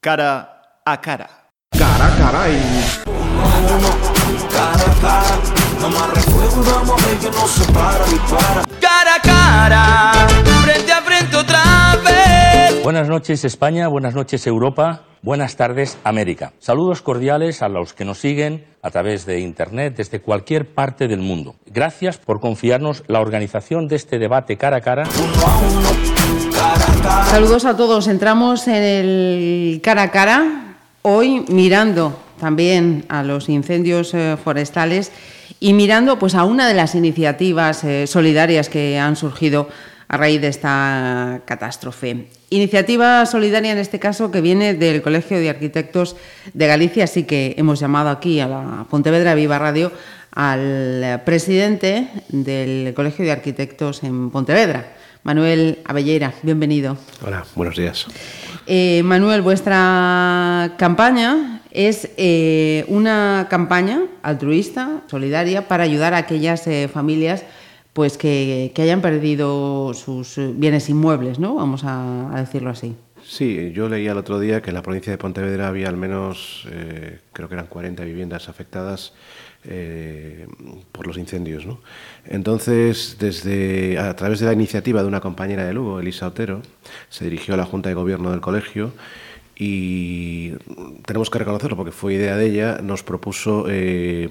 Cara a cara. Cara a cara y... Cara a cara, amarra fuego y vamos a ver que no se para ni para. Cara a cara, frente a frente otra vez. Buenas noches España, buenas noches Europa, buenas tardes América. Saludos cordiales a los que nos siguen a través de Internet desde cualquier parte del mundo. Gracias por confiarnos la organización de este debate cara a cara. Saludos a todos. Entramos en el cara a cara, hoy mirando también a los incendios eh, forestales y mirando pues, a una de las iniciativas eh, solidarias que han surgido a raíz de esta catástrofe. Iniciativa solidaria en este caso que viene del Colegio de Arquitectos de Galicia, así que hemos llamado aquí a la Pontevedra Viva Radio al presidente del Colegio de Arquitectos en Pontevedra, Manuel Abellera. Bienvenido. Hola, buenos días. Eh, Manuel, vuestra campaña es eh, una campaña altruista, solidaria, para ayudar a aquellas eh, familias pues que, que, hayan perdido sus bienes inmuebles, ¿no? Vamos a, a, decirlo así. Sí, yo leía el otro día que en la provincia de Pontevedra había al menos, eh, creo que eran 40 viviendas afectadas eh, por los incendios. ¿no? Entonces, desde, a través de la iniciativa de una compañera de Lugo, Elisa Otero, se dirigió a la Junta de Gobierno del colegio y tenemos que reconocerlo porque fue idea de ella, nos propuso eh,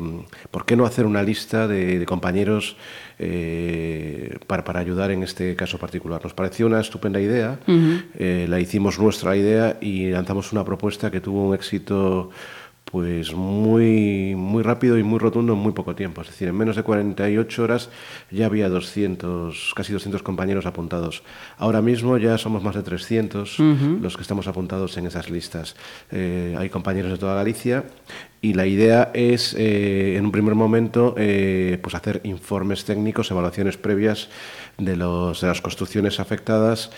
por qué no hacer una lista de, de compañeros eh, para, para, ayudar en este caso particular. Nos pareció una estupenda idea, uh -huh. eh, la hicimos nuestra idea y lanzamos una propuesta que tuvo un éxito pues muy, muy rápido y muy rotundo en muy poco tiempo. Es decir, en menos de 48 horas ya había 200, casi 200 compañeros apuntados. Ahora mismo ya somos más de 300 uh -huh. los que estamos apuntados en esas listas. Eh, hay compañeros de toda Galicia y la idea es, eh, en un primer momento, eh, pues hacer informes técnicos, evaluaciones previas de, los, de las construcciones afectadas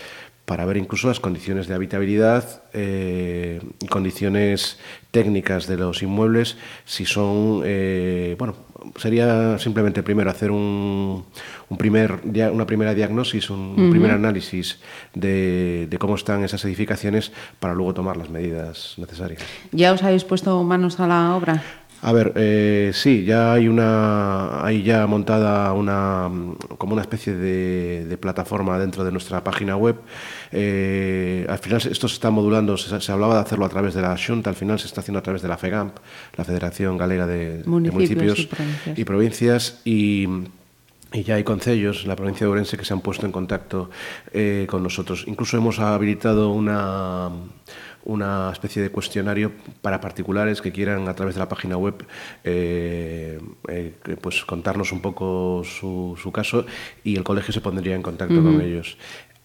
para ver incluso las condiciones de habitabilidad, eh, condiciones técnicas de los inmuebles, si son, eh, bueno, sería simplemente primero hacer un, un primer, una primera diagnosis, un, uh -huh. primer análisis de, de, cómo están esas edificaciones para luego tomar las medidas necesarias. ¿Ya os habéis puesto manos a la obra? A ver, eh, sí, ya hay una, hay ya montada una, como una especie de, de plataforma dentro de nuestra página web. Eh, al final esto se está modulando, se, se, hablaba de hacerlo a través de la Junta, al final se está haciendo a través de la FEGAMP, la Federación Galega de Municipios, de Municipios y Provincias. Y, y ya hay concellos en la provincia de Ourense que se han puesto en contacto eh, con nosotros. Incluso hemos habilitado una, una especie de cuestionario para particulares que quieran a través de la página web eh, eh, pues contarnos un poco su, su, caso y el colegio se pondría en contacto uh -huh. con ellos.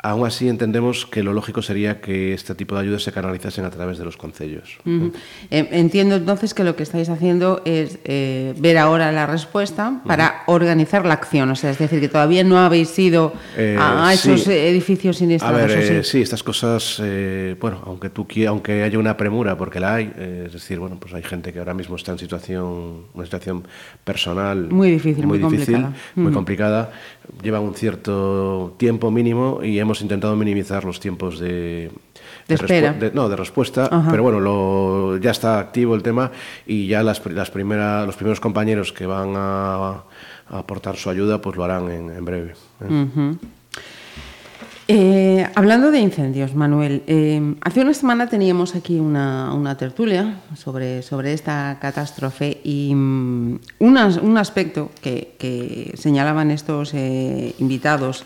Aún así entendemos que lo lógico sería que este tipo de ayudas se canalizasen a través de los concellos. Uh -huh. eh, entiendo entonces que lo que estáis haciendo es eh, ver ahora la respuesta para uh -huh. organizar la acción, o sea, es decir, que todavía no habéis ido eh, a, esos sí. edificios. A ver, sí? Sí? estas cosas, eh, bueno, aunque tú aunque haya una premura, porque la hay, es decir, bueno, pues hay gente que ahora mismo está en situación, una situación personal muy difícil, muy, muy difícil, complicada. muy complicada, lleva un cierto tiempo mínimo y hemos intentado minimizar los tiempos de, de, espera. De, no, de respuesta, Ajá. pero bueno, lo, ya está activo el tema y ya las, las primera, los primeros compañeros que van a, a, aportar su ayuda pues lo harán en, en breve. ¿eh? Uh -huh. Eh, hablando de incendios, Manuel, eh, hace una semana teníamos aquí una, tertulia sobre, sobre, esta catástrofe y una, un aspecto que, señalaban estos eh, invitados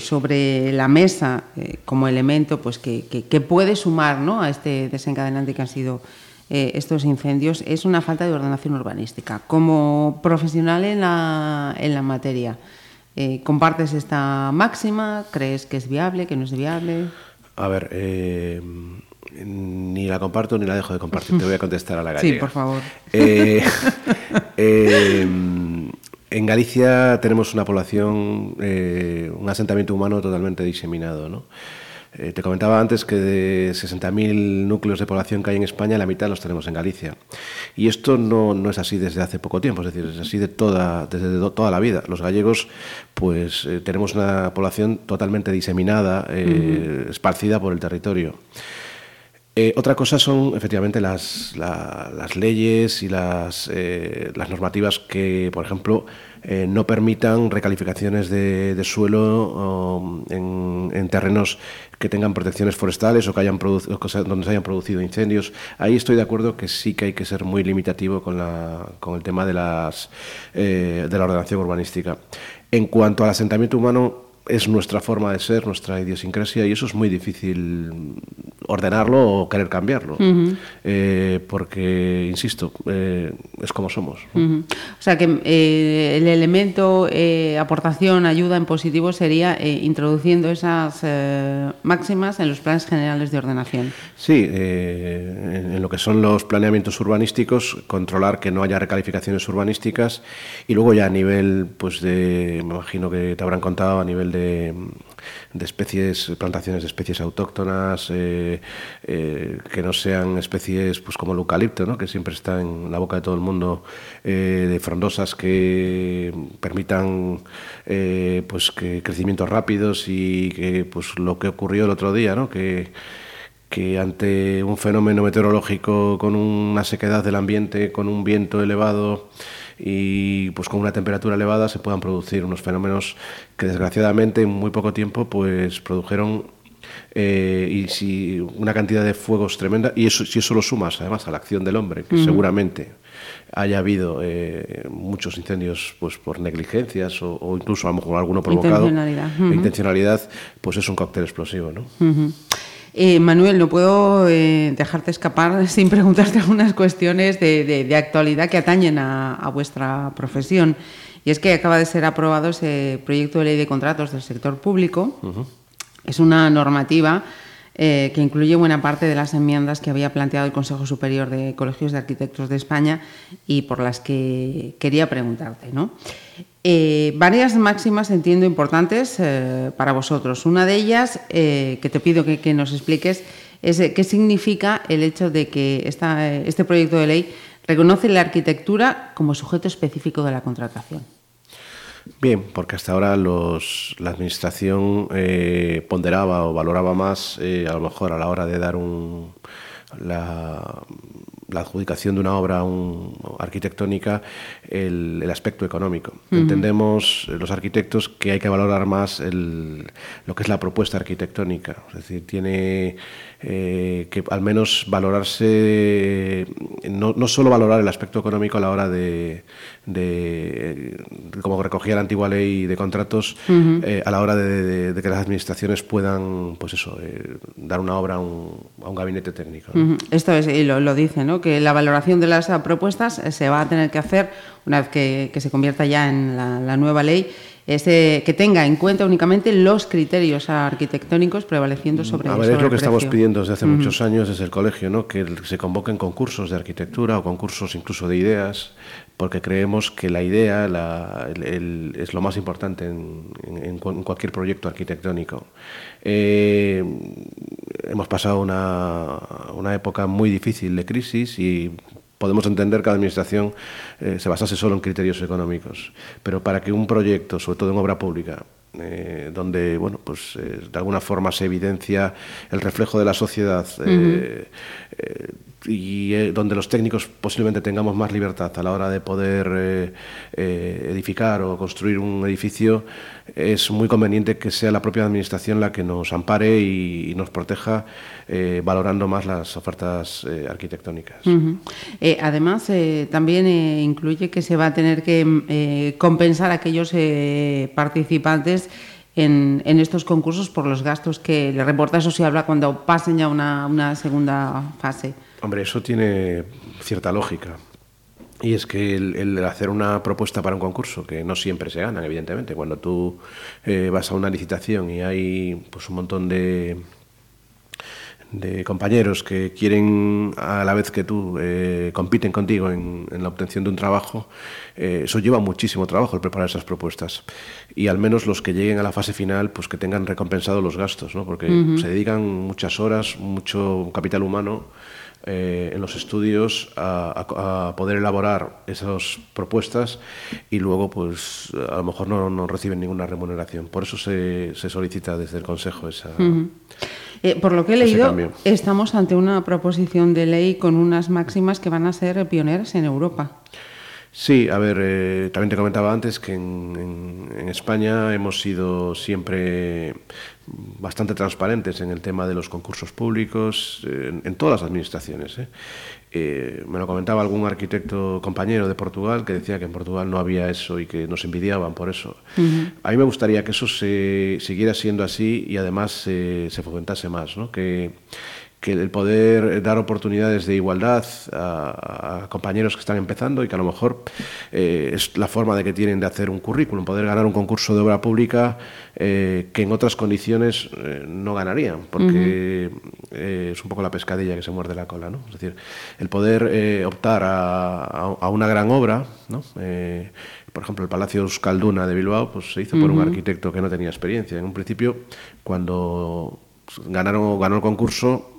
sobre la mesa como elemento pues, que, que, puede sumar ¿no? a este desencadenante que han sido estos incendios es una falta de ordenación urbanística. Como profesional en la, en la materia, Eh, ¿Compartes esta máxima? ¿Crees que es viable, que no es viable? A ver, eh, ni la comparto ni la dejo de compartir. Te voy a contestar a la gallega. Sí, por favor. Eh, eh, en Galicia tenemos una población, eh, un asentamiento humano totalmente diseminado, ¿no? Eh, te comentaba antes que de 60.000 núcleos de población que hay en España, la mitad los tenemos en Galicia. Y esto no, no, es así desde hace poco tiempo, es decir, es así de toda, desde toda la vida. Los gallegos, pues, eh, tenemos una población totalmente diseminada, eh, uh -huh. esparcida por el territorio. Eh, otra cosa son efectivamente las, la- las leyes y las, eh, las normativas que, por ejemplo, eh, no permitan recalificaciones de, de suelo en, en terrenos que tengan protecciones forestales o que hayan donde se hayan producido incendios. Ahí estoy de acuerdo que sí que hay que ser muy limitativo con, la, con el tema de, las, eh, de la ordenación urbanística. En cuanto al asentamiento humano, es nuestra forma de ser, nuestra idiosincrasia, y eso es muy difícil ordenarlo o querer cambiarlo. Eh, porque, insisto, eh, es como somos. O sea que eh, el elemento eh, aportación, ayuda en positivo sería introduciendo esas máximas en los planes generales de ordenación. Sí, eh, en, en lo que son los planeamientos urbanísticos, controlar que no haya recalificaciones urbanísticas y luego ya a nivel, pues de, me imagino que te habrán contado, a nivel de, de especies, plantaciones de especies autóctonas, eh, eh, que no sean especies pues como el eucalipto, ¿no? que siempre está en la boca de todo el mundo, eh, de frondosas que permitan pues que crecimientos rápidos y que pues lo que ocurrió el otro día, ¿no? que que ante un fenómeno meteorológico con una sequedad del ambiente, con un viento elevado y pues con una temperatura elevada se puedan producir unos fenómenos que desgraciadamente en muy poco tiempo pues produjeron eh, y si una cantidad de fuegos tremenda y eso si eso lo sumas además a la acción del hombre que seguramente haya habido eh, muchos incendios pues por negligencias o, o incluso a lo mejor alguno provocado Intencionalidad, intencionalidad pues es un cóctel explosivo ¿no? Eh, Manuel, no puedo eh, dejarte escapar sin preguntarte algunas cuestiones de, de- de actualidad que atañen a, a vuestra profesión. Y es que acaba de ser aprobado ese proyecto de ley de contratos del sector público. Es una normativa eh, que incluye buena parte de las enmiendas que había planteado el Consejo Superior de Colegios de Arquitectos de España y por las que quería preguntarte. ¿no? Eh, varias máximas entiendo importantes eh, para vosotros. Una de ellas, que te pido que, nos expliques, es qué significa el hecho de que este proyecto de ley reconoce la arquitectura como sujeto específico de la contratación. Bien, porque hasta ahora los, la Administración eh, ponderaba o valoraba más, eh, a lo mejor a la hora de dar un, la, la adjudicación de una obra un- arquitectónica, el, el aspecto económico. Entendemos eh, los arquitectos que hay que valorar más el- lo que es la propuesta arquitectónica. Es decir, tiene eh, que al menos valorarse, eh, no, no solo valorar el aspecto económico a la hora de, de, de como recogía la antigua ley de contratos, eh, a la hora de, de- de que las administraciones puedan, pues eso, eh, dar una obra a un, a un gabinete técnico. Esto es, y lo, dice, ¿no? que la valoración de las propuestas eh, se va a tener que hacer una vez que, se convierta ya en la nueva ley, que tenga en cuenta únicamente los criterios arquitectónicos prevaleciendo sobre A ver, sobre es lo que estamos pidiendo desde hace muchos años desde el colegio, ¿no? que se convoquen concursos de arquitectura o concursos incluso de ideas, porque creemos que la idea la- el- el- es lo más importante en, en- en cu- en cualquier proyecto arquitectónico. Eh, hemos pasado una, una época muy difícil de crisis y podemos entender que la Administración eh, se basase solo en criterios económicos, pero para que un proyecto, sobre todo en obra pública, eh, donde bueno pues eh, de alguna forma se evidencia el reflejo de la sociedad y eh, donde los técnicos posiblemente tengamos más libertad a la hora de poder eh, eh, edificar o construir un edificio es muy conveniente que sea la propia administración la que nos ampare y, nos proteja eh, valorando más las ofertas eh, arquitectónicas. Además, también incluye que se va a tener que mm, compensar a aquellos participantes en, en estos concursos por los gastos que le reporta, eso se habla cuando pasen ya una, una segunda fase. Hombre, eso tiene cierta lógica. Y es que el, el hacer una propuesta para un concurso, que no siempre se ganan, evidentemente, cuando tú eh, vas a una licitación y hay pues un montón de, de compañeros que quieren a la vez que tú eh, compiten contigo en, en la obtención de un trabajo, eh, eso lleva muchísimo trabajo el preparar esas propuestas. Y al menos los que lleguen a la fase final, pues que tengan recompensado los gastos, ¿no? porque se dedican muchas horas, mucho capital humano eh, en los estudios a, a- a poder elaborar esas propuestas y luego pues a lo mejor no, no reciben ninguna remuneración. Por eso se, se solicita desde el Consejo esa... Eh, por lo que he leído, estamos ante una proposición de ley con unas máximas que van a ser pioneras en Europa. Sí, a ver, eh, también te comentaba antes que en, en- en España hemos sido siempre bastante transparentes en el tema de los concursos públicos, eh, en, en todas las administraciones. ¿eh? Eh, me lo comentaba algún arquitecto compañero de Portugal que decía que en Portugal no había eso y que nos envidiaban por eso. A mí me gustaría que eso se siguiera siendo así y además se fomentase más, ¿no? que, que el poder dar oportunidades de igualdad a, a compañeros que están empezando y que a lo mejor eh, es la forma de que tienen de hacer un currículum, poder ganar un concurso de obra pública eh, que en otras condiciones eh, no ganarían, porque es un poco la pescadilla que se muerde la cola, ¿no? Es decir, el poder eh, optar a, a- una gran obra, ¿no? Por ejemplo, el Palacio Euskalduna de Bilbao pues, se hizo por un arquitecto que no tenía experiencia. En un principio, cuando ganaron, ganó el concurso,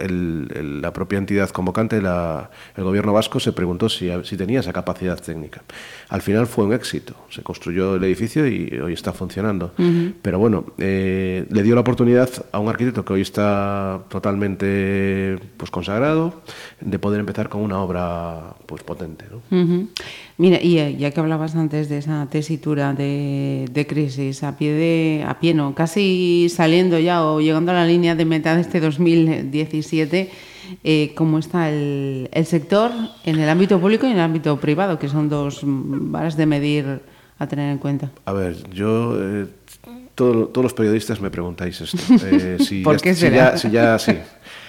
el- el- la propia entidad convocante, la- el gobierno vasco, se preguntó si, si tenía esa capacidad técnica. Al final fue un éxito. Se construyó el edificio y hoy está funcionando. Pero bueno, eh, le dio la oportunidad a un arquitecto que hoy está totalmente pues, consagrado de poder empezar con una obra pues, potente. Mira, y eh, ya que hablabas antes de esa tesitura de, de crisis, a pie de, a pie no, casi saliendo ya o llegando a la línea de meta de este 2017, eh, ¿cómo está el, el sector en el ámbito público y en el ámbito privado, que son dos varas de medir a tener en cuenta? A ver, yo... eh, todo- todos los periodistas me preguntáis esto. Eh, si ¿Por ya, qué si será? ya- si ya, sí,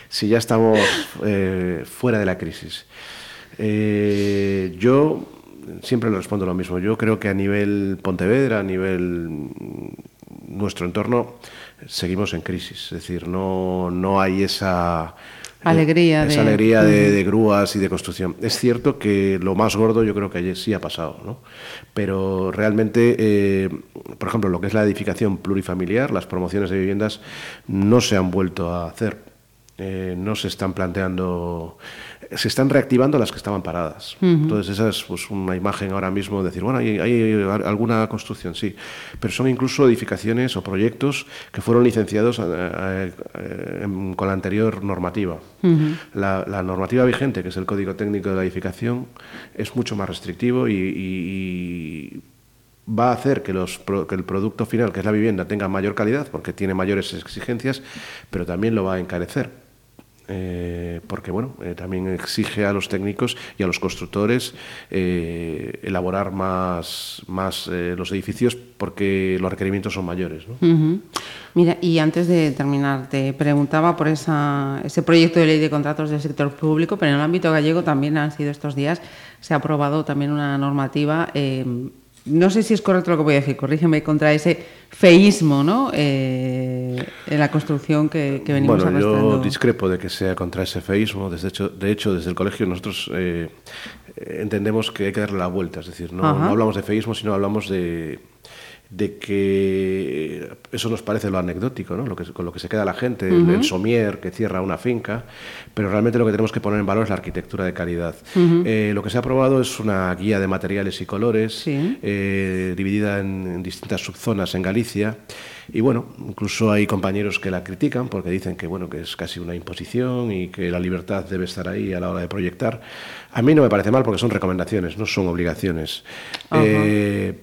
si ya estamos fuera de la crisis. Yo siempre le respondo lo mismo. Yo creo que a nivel Pontevedra, a nivel nuestro entorno, seguimos en crisis. Es decir, no, no hay esa... Alegría esa de- alegría de, de grúas y de construcción. Es cierto que lo más gordo yo creo que ayer sí ha pasado, ¿no? Pero realmente, eh, por ejemplo, lo que es la edificación plurifamiliar, las promociones de viviendas no se han vuelto a hacer. Eh, no se están planteando, se están reactivando las que estaban paradas. Entonces esa es pues, una imagen ahora mismo de decir, bueno, hay, hay alguna construcción, sí, pero son incluso edificaciones o proyectos que fueron licenciados eh, eh, con la anterior normativa. la, la normativa vigente, que es el Código Técnico de la Edificación, es mucho más restrictivo y, y- y va a hacer que, los, que el producto final, que es la vivienda, tenga mayor calidad porque tiene mayores exigencias, pero también lo va a encarecer. Eh, porque bueno, eh, también exige a los técnicos y a los constructores eh, elaborar más, más eh, los edificios porque los requerimientos son mayores. ¿no? Mira, y antes de terminar, te preguntaba por esa, ese proyecto de ley de contratos del sector público, pero en el ámbito gallego también han sido estos días, se ha aprobado también una normativa, eh, no sé si es correcto lo que voy a decir, corrígeme, contra ese feísmo ¿no? Eh, en la construcción que, que venimos Bueno, yo arrastrando. discrepo de que sea contra ese feísmo. Desde hecho, de hecho, desde el colegio nosotros eh, eh, entendemos que hay que darle la vuelta. Es decir, no, no hablamos de feísmo, sino hablamos de, de que eso nos parece lo anecdótico, ¿no? lo que, con lo que se queda la gente, el- el somier que cierra una finca, pero realmente lo que tenemos que poner en valor es la arquitectura de calidad. Eh, lo que se ha aprobado es una guía de materiales y colores, Sí. eh, dividida en, en distintas subzonas en Galicia. Y bueno, incluso hay compañeros que la critican porque dicen que bueno que es casi una imposición y que la libertad debe estar ahí a la hora de proyectar. A mí no me parece mal porque son recomendaciones, no son obligaciones. Eh,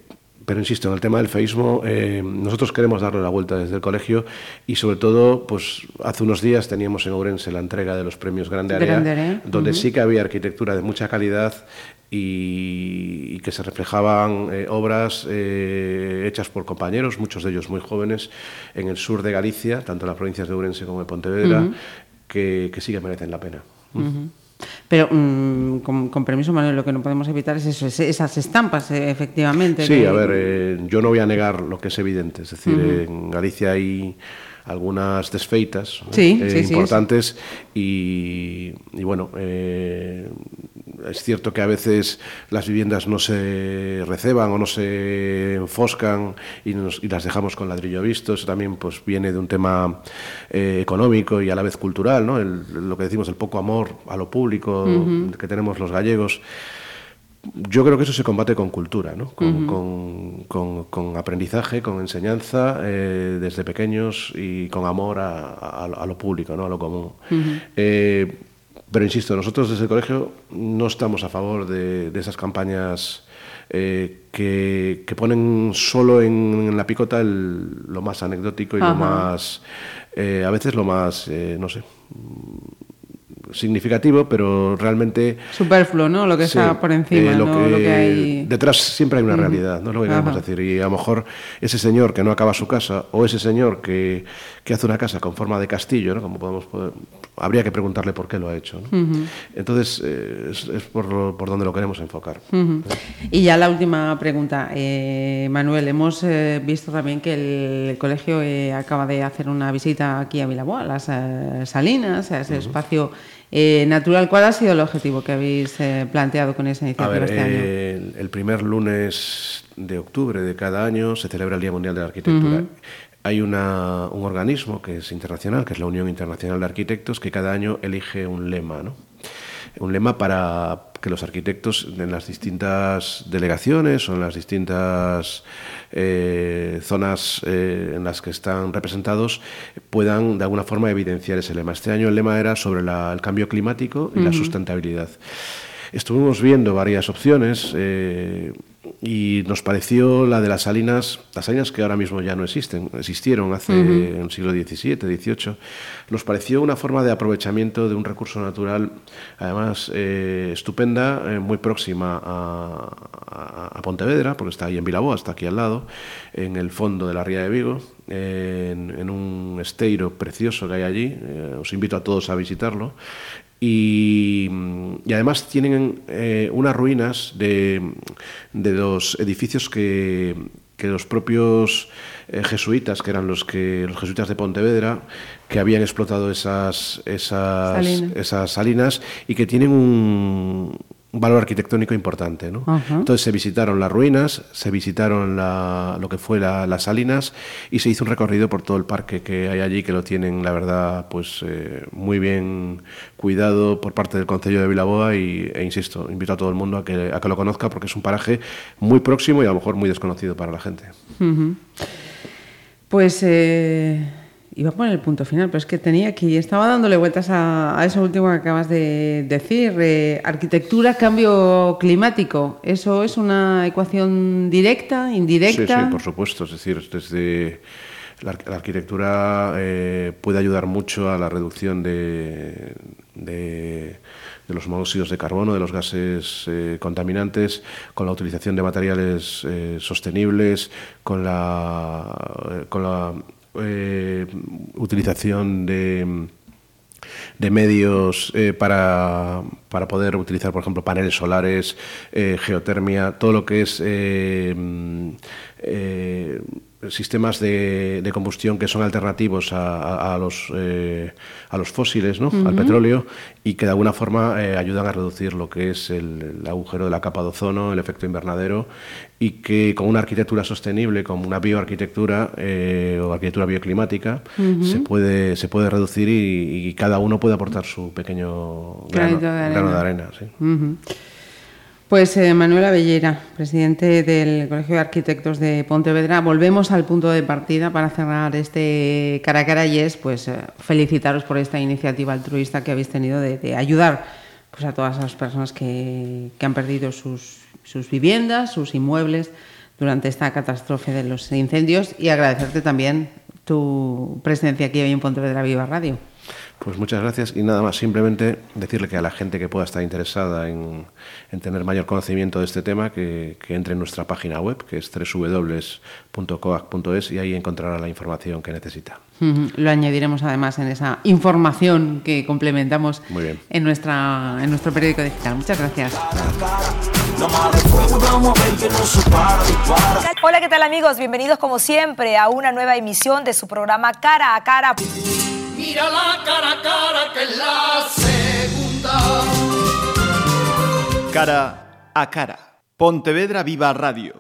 pero insisto, en el tema del feísmo, eh, nosotros queremos darle la vuelta desde el colegio y sobre todo, pues hace unos días teníamos en Ourense la entrega de los premios Grande Area, Grande Area, donde sí que había arquitectura de mucha calidad y, que se reflejaban eh, obras eh, hechas por compañeros, muchos de ellos muy jóvenes, en el sur de Galicia, tanto en las provincias de Ourense como de Pontevedra, que, que sí que merecen la pena. Pero, mm, con, con permiso, Manuel, lo que no podemos evitar es eso, es- esas estampas, eh, efectivamente. Sí, que- a ver, eh, yo no voy a negar lo que es evidente. Es decir, en Galicia hay algunas desfeitas eh, sí, sí, importantes y, y bueno, eh, es cierto que a veces las viviendas no se receban o no se enfoscan y, nos- y las dejamos con ladrillo visto. Eso también pues, viene de un tema eh, económico y a la vez cultural, ¿no? El- lo que decimos, el poco amor a lo público que tenemos los gallegos. yo creo que eso se combate con cultura, ¿no? con, con, con, con aprendizaje, con enseñanza eh, desde pequeños y con amor a, a- a lo público, ¿no? a lo común. Eh, pero insisto, nosotros desde el colegio no estamos a favor de, de esas campañas eh, que, que ponen solo en, en la picota el- lo más anecdótico y Ajá. lo más, eh, a veces lo más, eh, no sé, significativo, pero realmente Superfluo, ¿no? Lo que Sí, está por encima, eh, lo, ¿no? que, Lo que hay... Detrás siempre hay una realidad, no es lo que queremos decir. Y a lo mejor ese señor que no acaba su casa o ese señor que, que hace una casa con forma de castillo, ¿no? Como podemos poder- habría que preguntarle por qué lo ha hecho. ¿no? Entonces, eh, es, es por, lo- por donde lo queremos enfocar. Y ya la última pregunta, eh, Manuel. Hemos eh, visto también que el, el colegio acaba de hacer una visita aquí a Vilaboa, a las Salinas, a ese espacio eh, natural. ¿Cuál ha sido el objetivo que habéis eh, planteado con esa A iniciativa ver, este año? eh, el, el primer lunes de octubre de cada año se celebra el Día Mundial de la Arquitectura. Hay una- un organismo que es internacional, que es la Unión Internacional de Arquitectos, que cada año elige un lema, ¿no? Un lema para que los arquitectos en las distintas delegaciones o en las distintas eh, zonas eh, en las que están representados puedan de alguna forma evidenciar ese lema. Este año el lema era sobre la- el cambio climático y la sustentabilidad. Estuvimos viendo varias opciones eh, y nos pareció la de las salinas, las salinas que ahora mismo ya no existen, existieron hace en el siglo XVII, XVIII, nos pareció una forma de aprovechamiento de un recurso natural, además eh, estupenda, eh, muy próxima a, a- a Pontevedra, porque está ahí en Vilaboa, está aquí al lado, en el fondo de la Ría de Vigo, en, en un esteiro precioso que hay allí. eh, os invito a todos a visitarlo. Y, y además tienen eh, unas ruinas de, de los edificios que, que los propios eh, jesuitas, que eran los que los jesuitas de Pontevedra, que habían explotado esas, esas, Salinas. esas salinas y que tienen un, un valor arquitectónico importante. ¿no? Entonces se visitaron las ruinas, se visitaron la- lo que fue la- las salinas y se hizo un recorrido por todo el parque que hay allí, que lo tienen, la verdad, pues eh, muy bien cuidado por parte del Concello de Vilaboa y, e insisto, invito a todo el mundo a que, a que lo conozca porque es un paraje muy próximo y a lo mejor muy desconocido para la gente. Pues eh, iba a poner el punto final, pero es que tenía aquí, estaba dándole vueltas a, a eso último que acabas de decir. eh, arquitectura, cambio climático. ¿Eso es una ecuación directa, indirecta? Sí, sí, por supuesto. Es decir, desde la, arq- la arquitectura eh, puede ayudar mucho a la reducción de, de- los monóxidos de carbono, de los gases eh, contaminantes, con la utilización de materiales sostenibles, con la, con la eh, utilización de de medios eh, para, para poder utilizar, por ejemplo, paneles solares, eh, geotermia, todo lo que es eh, eh, sistemas de, de combustión que son alternativos a, a- a los, eh, a los fósiles, ¿no? al petróleo, y que de alguna forma eh, ayudan a reducir lo que es el, el agujero de la capa de ozono, el efecto invernadero, y que con una arquitectura sostenible, como una bioarquitectura eh, o arquitectura bioclimática, se, puede, se puede reducir y, y cada uno puede aportar su pequeño grano, de arena. grano de arena. sí. Pues eh, Manuel Avellera, presidente del Colegio de Arquitectos de Pontevedra, volvemos al punto de partida para cerrar este cara a cara y es pues eh, felicitaros por esta iniciativa altruista que habéis tenido de, de ayudar pues, a todas las personas que, que han perdido sus, sus viviendas, sus inmuebles durante esta catástrofe de los incendios y agradecerte también tu presencia aquí hoy en Pontevedra Viva Radio. Pues muchas gracias y nada más, simplemente decirle que a la gente que pueda estar interesada en, en tener mayor conocimiento de este tema, que, que entre en nuestra página web, que es www.coac.es y ahí encontrará la información que necesita. Lo añadiremos además en esa información que complementamos Muy bien. en, nuestra, en nuestro periódico digital. Muchas gracias. Hola, ¿qué tal amigos? Bienvenidos como siempre a una nueva emisión de su programa Cara a Cara. Mira la cara a cara que es la segunda. Cara a cara. Pontevedra Viva Radio.